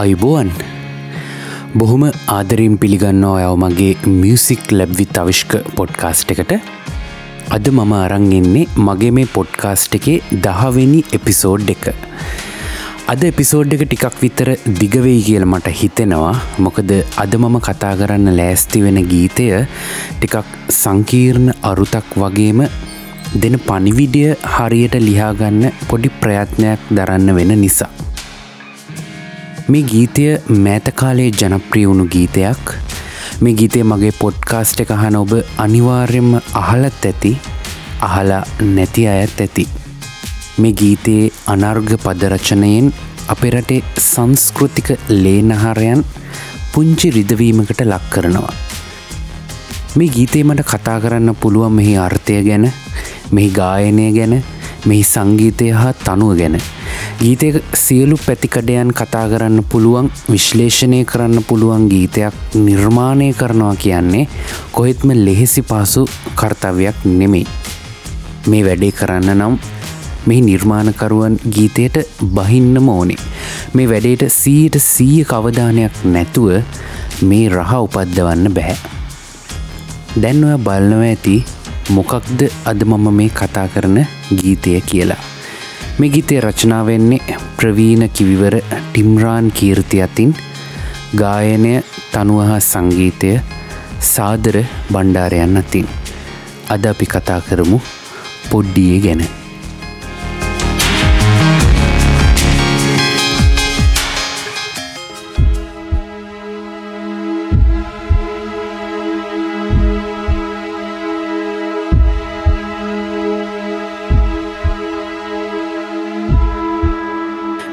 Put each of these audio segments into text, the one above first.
අයිබෝවන්. බොහොම ආදරින් පිළිගන්නවා ඔයව මගේ මියසික් ලැබ්විත් අවිශ්ක පොඩ්කාස්ට් එකට. අද මම අරං එන්නේ මගේ මේ පොඩ්කාස්ට් එකේ දහවෙනි එපිසෝඩ් එක. අද එපිසෝඩ් එක ටිකක් විතර දිගවෙයි කියල මට හිතෙනවා. මොකද අද මම කතා කරන්න ලෑස්ති වෙන ගීතය ටිකක් සංකීර්ණ අරුතක් වගේම දෙන පනිවිඩිය හරියට ලිහාගන්න පොඩි ප්‍රයත්නයක් දරන්න වෙන නිසා. මේ ගීතය මෑතකාලේ ජනප්‍රිය වුණු ගීතයක්. මේ ගීතය මගේ පොඩ්කාස්ට් එක අහන ඔබ අනිවාර්යෙන්ම අහලත් ඇති අහලා නැති අයත් ඇති. මේ ගීතයේ අනර්ග පදරචනයෙන් අපෙරටේ සංස්කෘතික ලේනහරයන් පුංචි රිදවීමකට ලක් කරනවා. මේ ගීතේ මට කතා කරන්න පුළුවන් මෙහි අර්ථය ගැන මෙහි ගායනය ගැන මෙහි සංගීතය හා තනුව ගැන. ගීතය සියලු පැතිකඩයන් කතා කරන්න පුළුවන් විශ්ලේෂණය කරන්න පුළුවන් ගීතයක් නිර්මාණය කරනවා කියන්නේ කොහෙත්ම ලෙහෙසි පාසු කර්තවයක් නෙමෙයි. මේ වැඩේ කරන්න නම් මෙහි නිර්මාණකරුවන් ගීතයට බහින්නම ඕනේ. මේ වැඩේට සීයට සීය කවධානයක් නැතුව මේ රහ උපද්දවන්න බැහැ. දැන් ඔය බලනව ඇති මොකක්ද අද මම මේ කතා කරන ගීතය කියලා. මේ ගීතය රචනා වෙන්නේ ප්‍රවීණ කිවිවර ටිම්රාන් කීර්ති අතින් ගායනය තනුව හා සංගීතය සාදර බණ්ඩාරයන් අතින්. අද අපි කතා කරමු පොඩ්ඩියේ ගැන.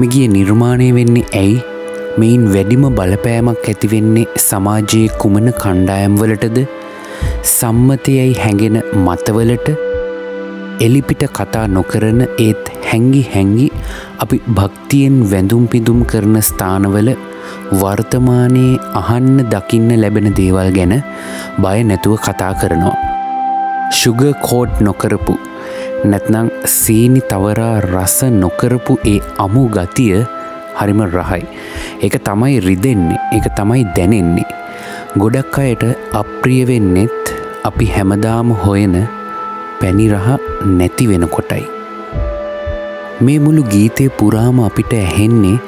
මෙගිය නිර්මාණය වෙන්නේ ඇයි? මෙයින් වැඩිම බලපෑමක් ඇතිවෙන්නේ සමාජයේ කුමන කණ්ඩායම්වලටද සම්මතයයි හැඟෙන මතවලට? එලිපිට කතා නොකරන ඒත් හැංගි හැංගි අපි භක්තියෙන් වැඳුම් පිදුම් කරන ස්ථානවල වර්තමානයේ අහන්න දකින්න ලැබෙන දේවල් ගැන බය නැතුව කතා කරනවා. ශුග කෝඩ් නොකරපු නැත්නං සීනි තවරා රස නොකරපු ඒ අමු ගතිය හරිම රහයි. ඒක තමයි රිදෙන්නේ එක තමයි දැනෙන්නේ. ගොඩක් අයට අප්‍රියවෙන්නෙත් අපි හැමදාම හොයන පැනිරහ නැති වෙන කොටයි. මේ මුළු ගීතය පුරාම අපිට ඇහෙන්නේ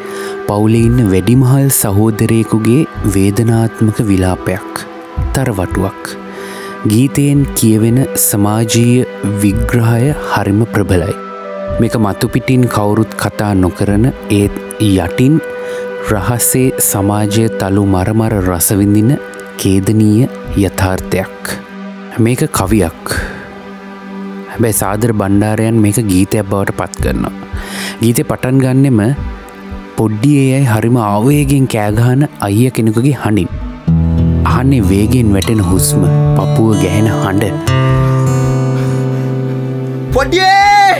පවුලෙ ඉන්න වැඩිමහල් සහෝදරයෙකුගේ වේදනාත්මක විලාපයක් තරවටුවක්. ගීතයෙන් කියවෙන සමාජීය විග්‍රහය හරිම ප්‍රබලයි. මේක මතුපිටින් කවුරුත් කතා නොකරන ඒත් යටින් රහස්සේ සමාජය තලු මරමර රසවිඳින කේදනීය යථාර්ථයක්. මේක කවියක්. හැබැයි සාදර බණ්ඩාරයන් මේක ගීතයක් බවට පත් කරනවා. ගීතය පටන් ගන්නෙම පොඩ්ඩියේ යයි හරිම අවයගෙන් කෑගහන අයිය කෙනෙකුගේ හඬින්. අහන්නේ වේගෙන් වැටෙන හුස්ම පපුුව ගැහෙන හඬ. පොඩියේ!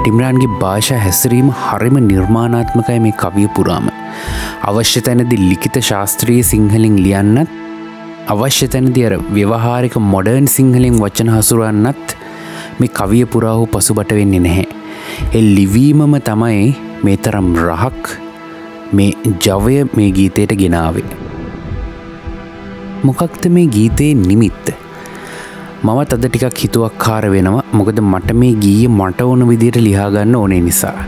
ටිම්රාන්ගේ භාෂා හැසිරීම හරිම නිර්මාණාත්මකයි මේ කවිය පුරාම. අවශ්‍ය තැනදි ලිකිත ශාස්ත්‍රීය සිංහලින් ලියන්නත් අවශ්‍ය තැනදි අර ව්‍යවහාරික මොඩර්න් සිංහලින් වචන හසුරන්නත් මේ කවිය පුරාහු පසුබට වෙන්නේ නැහැ. එ ලිවීමම තමයි මේ තරම් රහක් මේ ජවය මේ ගීතයට ගෙනාවේ. මොකක්ද මේ ගීතයේ නිමිත්ත. මමත් අද ටිකක් හිතුවක් කාර වෙනවා මොකද මට මේ ගීය මට ඕන විදියට ලිහාගන්න ඕනේ නිසා.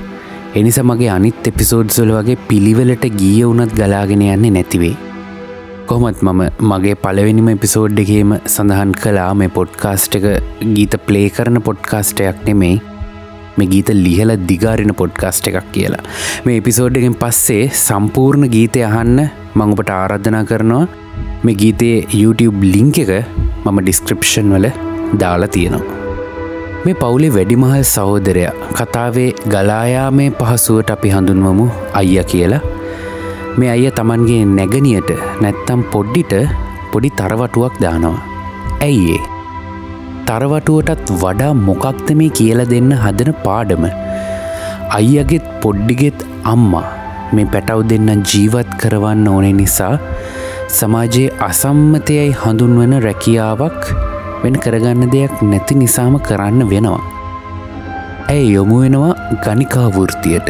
එනිසා මගේ අනිත් එපිසෝඩ්සොල වගේ පිළිවෙලට ගීය වුනත් ගලාගෙන යන්නේ නැතිවේ. කොහොමත් මම මගේ පලවෙනිම එපිසෝඩ් එකේම සඳහන් කලා මේ පොඩ්කාස්ට් එක ගීත ප්ලේ කරන පොඩ්කාස්ටයක් නෙමෙයි මේ ගීත ලිහල දිගාරෙන පොඩ්කාස්ට් එකක් කියලා. මේ එපිසෝඩ් එකෙන් පස්සේ සම්පූර්ණ ගීතය අහන්න මංඔපට ආරද්ධනා කරනවා. මේ ගීතයේ YouTube ලිංක එක මම ඩිස්ක්‍රපෂන් වල දාලා තියෙනවා. මේ පවුලේ වැඩිමහල් සහෝදරයා කතාවේ ගලායා මේ පහසුවට අපි හඳුන්වමු අයිය කියලා. මේ අය තමන්ගේ නැගනියට නැත්තම් පොඩ්ඩිට පොඩි තරවටුවක් දානවා. ඇයිඒ තරවටුවටත් වඩා මොකක්ද මේ කියල දෙන්න හදන පාඩම. අයියගෙත් පොඩ්ඩිගෙත් අම්මා මේ පැටව් දෙන්න ජීවත් කරවන්න ඕනේ නිසා සමාජයේ අසම්මතයයි හඳුන්වන රැකියාවක් වෙන කරගන්න දෙයක් නැති නිසාම කරන්න වෙනවා. ඇය යොමුවෙනවා ගනිකා වෘතියට.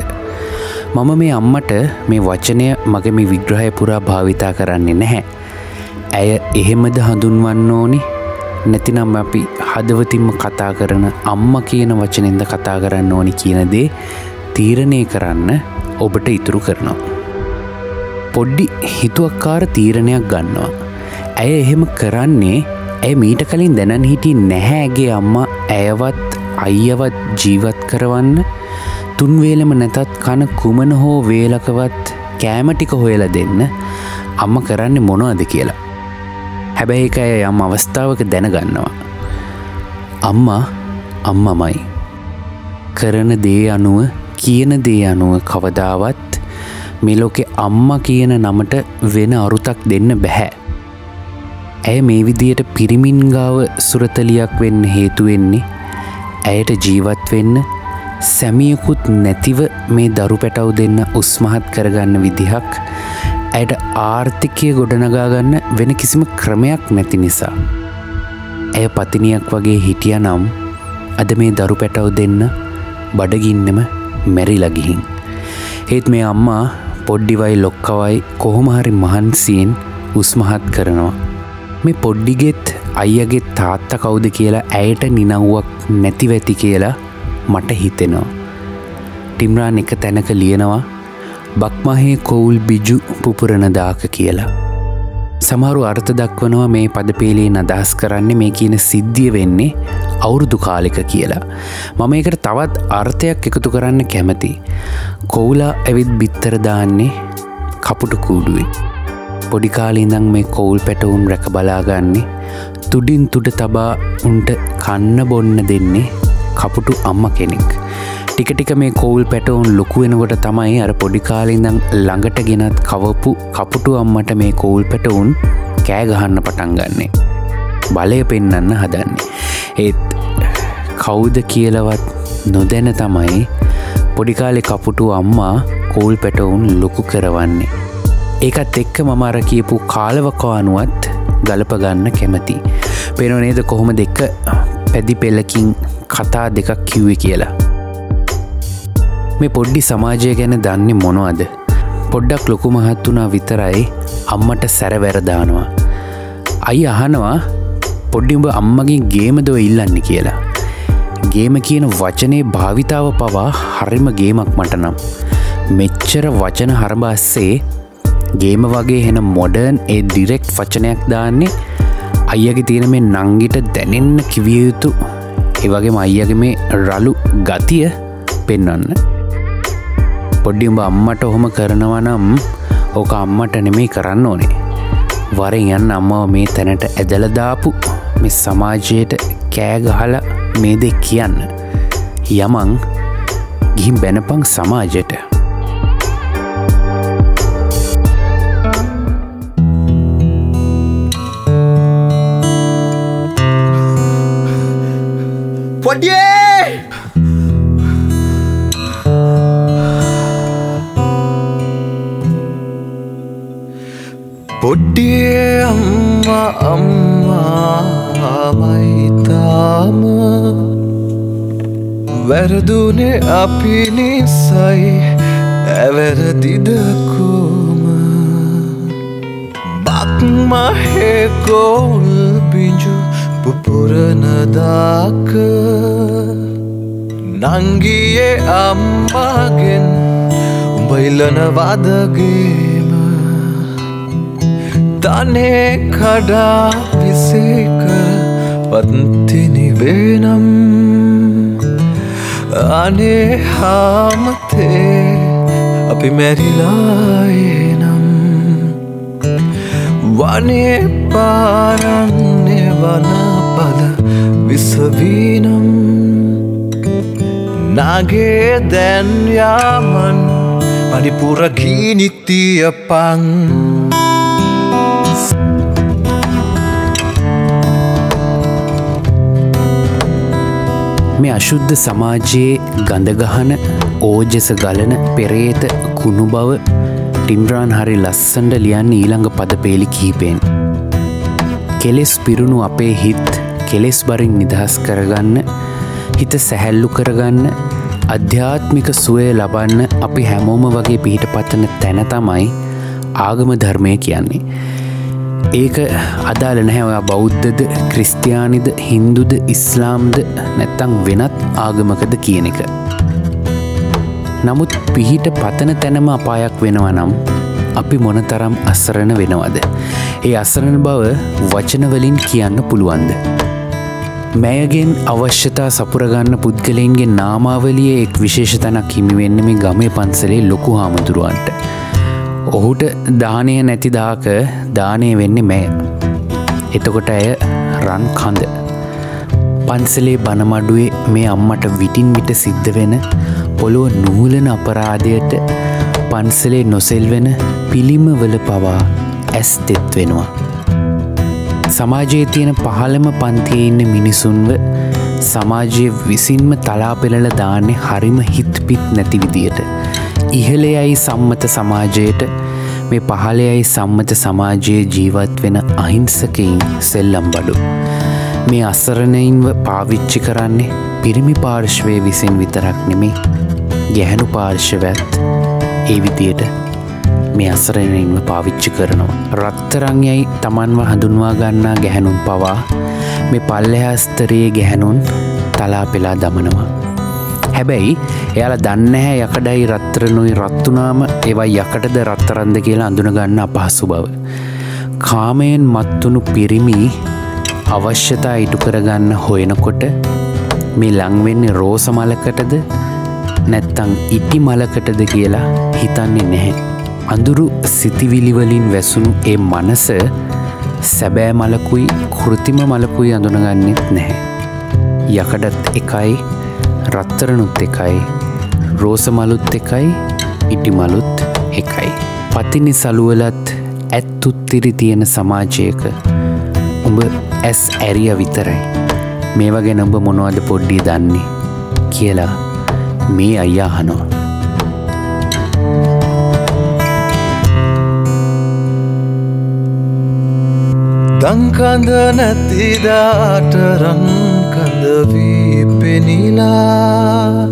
මම මේ අම්මට මේ වචනය මගේ මේ විග්‍රහය පුරා භාවිතා කරන්නේ නැහැ. ඇය එහෙමද හඳුන්වන්න ඕනි නැතිනම් අපි හදවතින්ම කතා කරන අම්ම කියන වචනෙන්ද කතා කරන්න ඕනි කියනදේ තීරණය කරන්න ඔබට ඉතුරු කරනවා. පොඩ්ඩි හිතුවක්කාර තීරණයක් ගන්නවා. ඇය එහෙම කරන්නේ ඇය මීට කලින් දැනන් හිටි නැහැගේ අම්මා ඇයවත් අයියවත් ජීවත් කරවන්න තුන්වේලම නැතත් කන කුමන හෝ වේලකවත් කෑමටික හොයල දෙන්න අම්ම කරන්න මොනවද කියලා. හැබැයි එක ඇය යම් අවස්ථාවක දැනගන්නවා. අම්මා අම්මමයි. කරන දේ අනුව කියන දේ අනුව කවදාවත් මෙලෝකෙ අම්ම කියන නමට වෙන අරුතක් දෙන්න බැහැ. ඇය මේ විදියට පිරිමින්ගාව සුරතලියක් වෙන්න හේතුවෙන්නේ ඇයට ජීවත් වෙන්න සැමියකුත් නැතිව මේ දරු පැටව් දෙන්න උස්මහත් කරගන්න විදිහක් ඇයට ආර්ථිකය ගොඩනගාගන්න වෙන කිසිම ක්‍රමයක් නැති නිසා. ඇය පතිනියක් වගේ හිටිය නම් අද මේ දරු පැටව් දෙන්න බඩගින්නෙම මැරිලගිහින්. ඒත් මේ අම්මා පොඩ්ඩිවයි ලොක්කවයි කොහොමහරි මහන්සියෙන් උස්මහත් කරනවා. මේ පොඩ්ඩිගෙත් අයියගේ තාත්ත කවුද කියලා ඇයට නිනව්වක් නැතිවැති කියලා මට හිතෙනවා. ටිම්රාන් එක තැනක ලියනවා බක්මහේ කොවුල් බිජු පුපුරණදාක කියලා. සමහරු අර්ථ දක්වනවා මේ පදපේලේ අදහස් කරන්න මේ කියන සිද්ධිය වෙන්නේ අවුරුදු කාලෙක කියලා. මම එකට තවත් අර්ථයක් එකතු කරන්න කැමති. කොවුලා ඇවිත් බිත්තර දාන්නේ කපුටු කූඩුවේ. පොඩිකාලිඉඳං මේ කොවුල් පැටවුන් රැක බලාගන්නේ තුඩින් තුඩ තබා උන්ට කන්න බොන්න දෙන්නේ කපුටු අම්ම කෙනෙක්. ටිකටික මේ කෝල් පැටවුන් ලොකුවෙනකොට තමයි අර පොඩිකාලිඳං ළඟට ගෙනත් කවපු කපුටු අම්මට මේ කෝල් පැටවුන් කෑගහන්න පටන් ගන්නේ. බලය පෙන්නන්න හදන්නේ. ඒත් කවුද කියලවත් නොදැන තමයි පොඩිකාලෙ කපුටු අම්මා කෝල් පැටවුන් ලොකු කරවන්නේ. ඒකත් එක්ක මම අර කියපු කාලවකවානුවත් ගලපගන්න කැමති. පෙනනේද කොහොම දෙක්ක පැදි පෙල්ලකින් කතා දෙකක් කිව්වෙ කියලා. මේ පොඩ්ඩි සමාජය ගැන දන්නේ මොනවද. පොඩ්ඩක් ලොකු මහත් වුණා විතරයි අම්මට සැරවැරදානවා. අයි අහනවා පොඩ්ඩිඹ අම්මගේ ගේමදව ඉල්ලන්න කියලා. ගේම කියන වචනේ භාවිතාව පවා හරිම ගේමක් මට නම්. මෙච්චර වචන හරබස්සේ ගේම වගේ හෙන මොඩර්න් ඒ ඩිරෙක්් වචනයක් දාන්නේ අයියගේ තියෙන මේ නංගිට දැනෙන්න කිවියයුතු ඒවගේ අයියගේ මේ රලු ගතිය පෙන්වන්න පොඩ්ඩි උඹ අම්මට ඔහොම කරනවා නම් ඕක අම්මට නෙමේ කරන්න ඕනේ. වරෙන් යන්න අම්මව මේ තැනට ඇදලදාපු මෙ සමාජයට කෑගහල මේ දෙක් කියන්න. යමං ගිහිම් බැනපං සමාජයට. අම්මා අම්මාමයිතාම වැරදුනේ අපි නිසයි ඇවැරදිදකෝම. බක්මහෙකෝල් බිජු පුපුරනදාක නංගියේ අම්මාගෙන් උඹ ඉල්ලන වදගේම තනේ කඩා පිසේකර පත්තිනිවේනම් අනේ හාමතේ අපි මැරිලායනම් වනේ පාරන්නේ වනපද විසවීනම්. නගේ දැන්යාමන් මනිපුරගීනිතිය පං. මේ අශුද්ධ සමාජයේ ගඳගහන ඕජස ගලන පෙරේත කුණු බව ටිම්රාන් හරි ලස්සන්ඩ ලියන්න ඊළඟ පද පේලි කීපෙන්. කෙලෙස් පිරුණු අපේ හිත් කෙලෙස් බරින් නිදහස් කරගන්න හිත සැහැල්ලු කරගන්න අධ්‍යාත්මික සුවය ලබන්න අපි හැමෝම වගේ පිහිට පත්තන තැන තමයි ආගම ධර්මය කියන්නේ. ඒක අදාල නැහැ ඔයා බෞද්ධද ක්‍රිස්තියානිද හින්දුද ඉස්ලාම්ද නැත්තං වෙනත් ආගමකද කියන එක. නමුත් පිහිට පතන තැනම අපායක් වෙනවා නම් අපි මොනතරම් අස්සරණ වෙනවද. ඒ අසරණ බව වචනවලින් කියන්න පුළුවන්ද. මෑයගෙන් අවශ්‍යතා සපුරගන්න පුද්ගලයින්ගේ නාමාවලිය එක් විශේෂ තැනක් හිමිවෙන්න මේ ගමේ පන්සලේ ලොකු හාමුදුරුවන්ට. ඔහුට දානය නැතිදාක දානය වෙන්නේ මෑ. එතකොට ඇය රන් කඳ. පන්සලේ බනමඩුවේ මේ අම්මට විටින් විට සිද්ධ වෙන පොළොව නූලන අපරාධයට පන්සලේ නොසෙල්වෙන පිළිමවල පවා ඇස් තෙත් වෙනවා. සමාජයේ තියෙන පහළම පන්තියේ ඉන්න මිනිසුන්ව සමාජය විසින්ම තලා පෙළල දාන්නේ හරිම හිත්පිත් නැති විදියට. ඉහළයයි සම්මත සමාජයට මේ පහළයයි සම්මත සමාජයේ ජීවත් වෙන අහිංසකයින් සෙල්ලම් බඩු. මේ අස්සරණයින්ව පාවිච්චි කරන්නේ පිරිමි පාර්ශ්වය විසින් විතරක් නෙමේ ගැහැනු පාර්ශවඇත් ඒ විදියට මේ අසරණයින්ව පාවිච්චි කරනවා. රත්තරංයයි තමන්ව හඳුන්වා ගන්නා ගැහැනුම් පවා මේ පල්ලෙහස්තරයේ ගැහැනුන් තලා පෙලා දමනවා. හැබැයි එයාල දන්නහැ යකඩයි රත්තරනුයි රත්තුනාම ඒවා යකටද රත්තරන්ද කියලා අඳුනගන්න අපහසු බව. කාමයෙන් මත්තුණු පිරිමි අවශ්‍යතා ඉටු කරගන්න හොයනකොට මේ ලංවෙන්නේ රෝසමලකටද නැත්තං ඉටි මලකටද කියලා හිතන්නේ නැහැ. අඳුරු සිතිවිලිවලින් වැසුණු ඒ මනස සැබෑ මලකුයි කෘතිම මලකුයි අඳුනගන්නෙත් නැහැ. යකඩත් එකයි රත්තරනුත් එකයි රෝසමලුත් එකයි ඉටිමලුත් එකයි. පතිනි සලුවලත් ඇත්තුත්තිරි තියෙන සමාජයක උඹ ඇස් ඇරිය විතරයි. මේවා ගැන උඹ මොනවද පොඩ්ඩි දන්නේ කියලා මේ අයියා අහනවා. දංකඳ නැතිදාට රංකඳවී පෙනිලා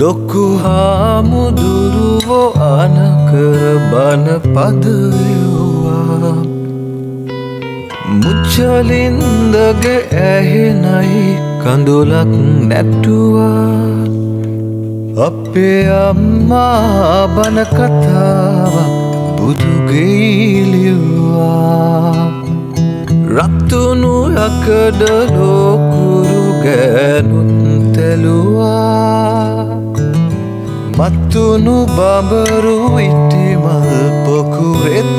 ලොක්කු හාමුදුරුවෝ අනකර බන පදයවා. මුච්චලින්දගේ ඇහෙනයි කඳුලක් නැට්ටුවා. අපේ අම්මා බන කතාවක් බුදුගේලිවා රත්තුනු යකඩ ලෝකුරු ගෑනුත් තැලුවා. මත්තුනු බඹරු ඉටිමල් පොකුවෙත්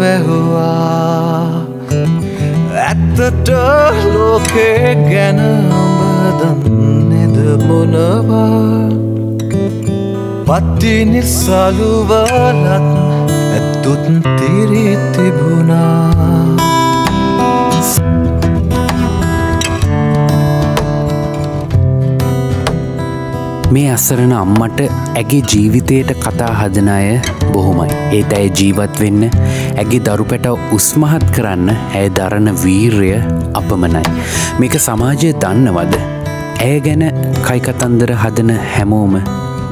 වැහවා. ඇත්තට ලෝකේ ගැන ඔබදන්නෙද මොනවා? පත්තිනි සලුවලත් ඇත්තුත් තිරි මේ අස්සරණ අම්මට ඇගේ ජීවිතයට කතා හදන අය බොහොමයි. ඒත් ඇය ජීවත් වෙන්න ඇගේ දරු පැට උස්මහත් කරන්න ඇය දරණ වීර්ය අපමනයි. මේක සමාජය දන්නවද. ඇය ගැන කයිකතන්දර හදන හැමෝම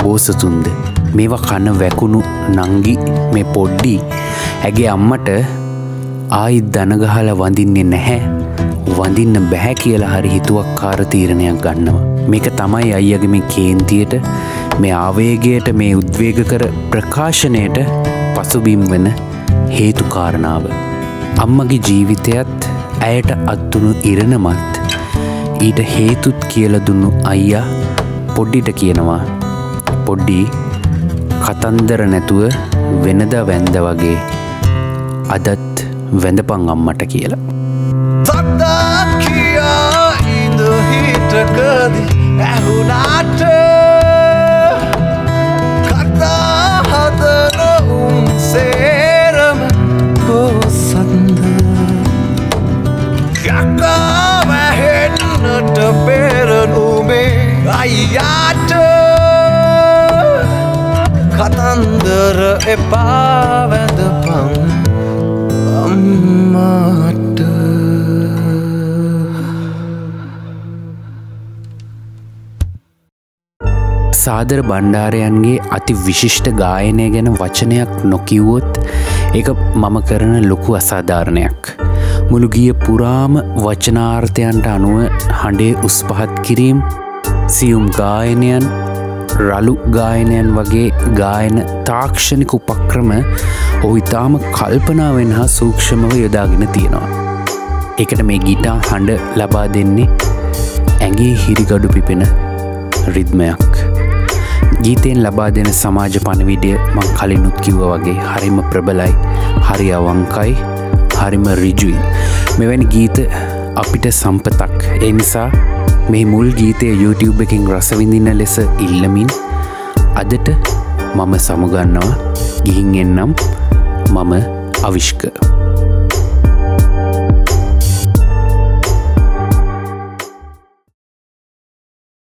බෝසතුන්ද මේවා කන්න වැකුණු නංගි මේ පොඩ්ඩි ඇගේ අම්මට ආයිත් දනගහල වඳින්නේ නැහැ වඳින්න බැහැ කියලා හරි හිතුවක් කාරතීරණයක් ගන්නවා. මේක තමයි අයියගේ මේ කේන්තියට මේ ආවේගයට මේ උද්වේග කර ප්‍රකාශනයට පසුබිම් වන හේතුකාරණාව. අම්මගේ ජීවිතයත් ඇයට අත්තුණු ඉරණමත් ඊට හේතුත් කියල දුන්නු අයියා පොඩ්ඩිට කියනවා පොඩ්ඩි කතන්දර නැතුව වෙනද වැන්ද වගේ අදත් වැඳපං අම්මට කියලා. Hoşçakalın. සාදර බණ්ඩාරයන්ගේ අති විශිෂ්ට ගායනය ගැන වචනයක් නොකිව්වොත් එක මම කරන ලොකු අසාධාරණයක්. මුළු ගිය පුරාම වචනාර්ථයන්ට අනුව හඬේ උස්පහත් කිරීම් සියුම් ගායනයන් රලු ගායනයන් වගේ ගායන තාක්ෂණික උපක්‍රම ඔහු ඉතාම කල්පනාවෙන් හා සූක්ෂමව යොදාගෙන තියෙනවා. එකට මේ ගිටා හඬ ලබා දෙන්නේ ඇගේ හිරිගඩු පිපෙන රිද්මයක්. ගීතයෙන් ලබා දෙන සමාජ පණවිඩිය මං කලිනුත් කිව්ව වගේ හරිම ප්‍රබලයි හරි අවංකයි හරිම රිජුයි. මෙවැනි ගීත අපිට සම්පතක් ඒ නිසා මේ මුල් ගීතය YouTube එකින් රසවිඳින්න ලෙස ඉල්ලමින් අදට මම සමුගන්නවා ගිහින් එන්නම් මම අවිශ්ක.